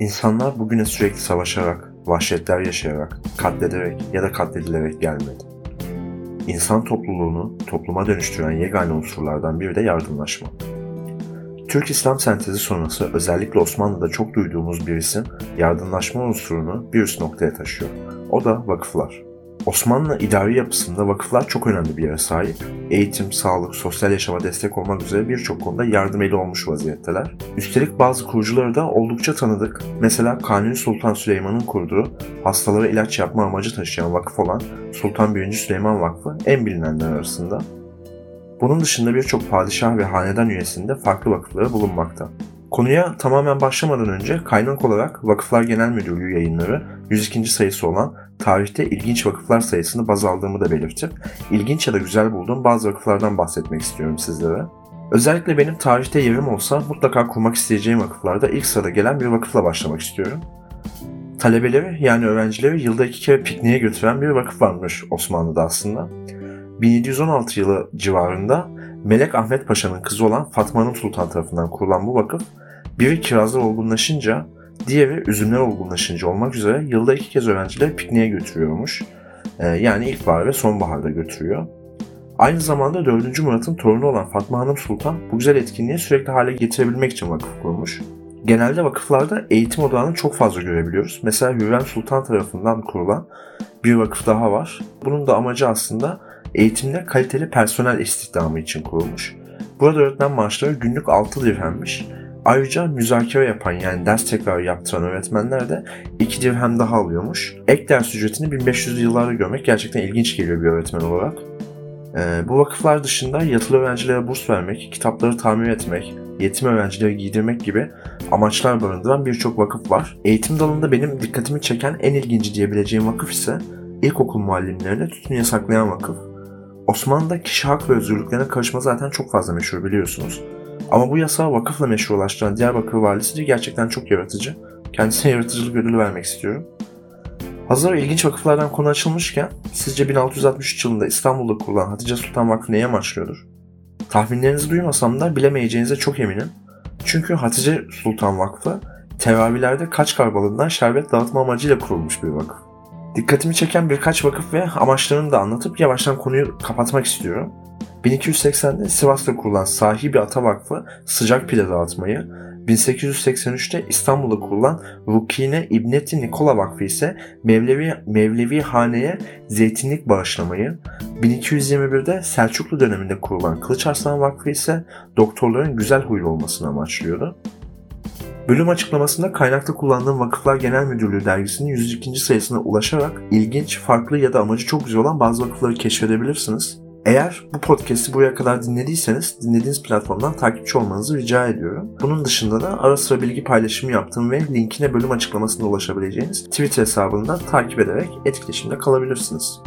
İnsanlar bugüne sürekli savaşarak, vahşetler yaşayarak, katlederek ya da katledilerek gelmedi. İnsan topluluğunu topluma dönüştüren yegane unsurlardan biri de yardımlaşma. Türk İslam sentezi sonrası özellikle Osmanlı'da çok duyduğumuz bir isim yardımlaşma unsurunu bir üst noktaya taşıyor. O da vakıflar. Osmanlı idari yapısında vakıflar çok önemli bir yere sahip. Eğitim, sağlık, sosyal yaşama destek olmak üzere birçok konuda yardım eli olmuş vaziyetteler. Üstelik bazı kurucuları da oldukça tanıdık. Mesela Kanuni Sultan Süleyman'ın kurduğu hastalara ilaç yapma amacı taşıyan vakıf olan Sultan 1. Süleyman Vakfı en bilinenler arasında. Bunun dışında birçok padişah ve hanedan üyesinde farklı vakıfları bulunmakta. Konuya tamamen başlamadan önce kaynak olarak Vakıflar Genel Müdürlüğü yayınları 102. sayısı olan tarihte ilginç vakıflar sayısını baz aldığımı da belirtip ilginç ya da güzel bulduğum bazı vakıflardan bahsetmek istiyorum sizlere. Özellikle benim tarihte yerim olsa mutlaka kurmak isteyeceğim vakıflarda ilk sırada gelen bir vakıfla başlamak istiyorum. Talebeleri yani öğrencileri yılda iki kere pikniğe götüren bir vakıf varmış Osmanlı'da aslında. 1716 yılı civarında Melek Ahmet Paşa'nın kızı olan Fatma Hanım Sultan tarafından kurulan bu vakıf biri kirazlar olgunlaşınca diğeri üzümler olgunlaşınca olmak üzere yılda iki kez öğrencileri pikniğe götürüyormuş. Ee, yani ilkbahar ve sonbaharda götürüyor. Aynı zamanda 4. Murat'ın torunu olan Fatma Hanım Sultan bu güzel etkinliği sürekli hale getirebilmek için vakıf kurmuş. Genelde vakıflarda eğitim odağını çok fazla görebiliyoruz. Mesela Hürrem Sultan tarafından kurulan bir vakıf daha var. Bunun da amacı aslında eğitimde kaliteli personel istihdamı için kurulmuş. Burada öğretmen maaşları günlük 6 dirhemmiş. Ayrıca müzakere yapan yani ders tekrar yaptıran öğretmenler de 2 dirhem daha alıyormuş. Ek ders ücretini 1500'lü yıllarda görmek gerçekten ilginç geliyor bir öğretmen olarak. Ee, bu vakıflar dışında yatılı öğrencilere burs vermek, kitapları tamir etmek, yetim öğrencileri giydirmek gibi amaçlar barındıran birçok vakıf var. Eğitim dalında benim dikkatimi çeken en ilginci diyebileceğim vakıf ise ilkokul muallimlerine tütün yasaklayan vakıf. Osmanlı'da kişi hak ve özgürlüklerine karışma zaten çok fazla meşhur biliyorsunuz. Ama bu yasağı vakıfla meşrulaştıran Diyarbakır valisi de gerçekten çok yaratıcı. Kendisine yaratıcılık ödülü vermek istiyorum. Hazır ilginç vakıflardan konu açılmışken sizce 1663 yılında İstanbul'da kurulan Hatice Sultan Vakfı neye amaçlıyordur? Tahminlerinizi duymasam da bilemeyeceğinize çok eminim. Çünkü Hatice Sultan Vakfı teravilerde Kaçkar balığından şerbet dağıtma amacıyla kurulmuş bir vakıf. Dikkatimi çeken birkaç vakıf ve amaçlarını da anlatıp yavaştan konuyu kapatmak istiyorum. 1280'de Sivas'ta kurulan Sahibi Ata Vakfı sıcak pide dağıtmayı, 1883'te İstanbul'da kurulan Rukine İbneti Nikola Vakfı ise Mevlevi, Mevlevi Hane'ye zeytinlik bağışlamayı, 1221'de Selçuklu döneminde kurulan Kılıç Arslan Vakfı ise doktorların güzel huylu olmasını amaçlıyordu. Bölüm açıklamasında kaynakta kullandığım Vakıflar Genel Müdürlüğü dergisinin 102. sayısına ulaşarak ilginç, farklı ya da amacı çok güzel olan bazı vakıfları keşfedebilirsiniz. Eğer bu podcast'i buraya kadar dinlediyseniz dinlediğiniz platformdan takipçi olmanızı rica ediyorum. Bunun dışında da ara sıra bilgi paylaşımı yaptığım ve linkine bölüm açıklamasında ulaşabileceğiniz Twitter hesabından takip ederek etkileşimde kalabilirsiniz.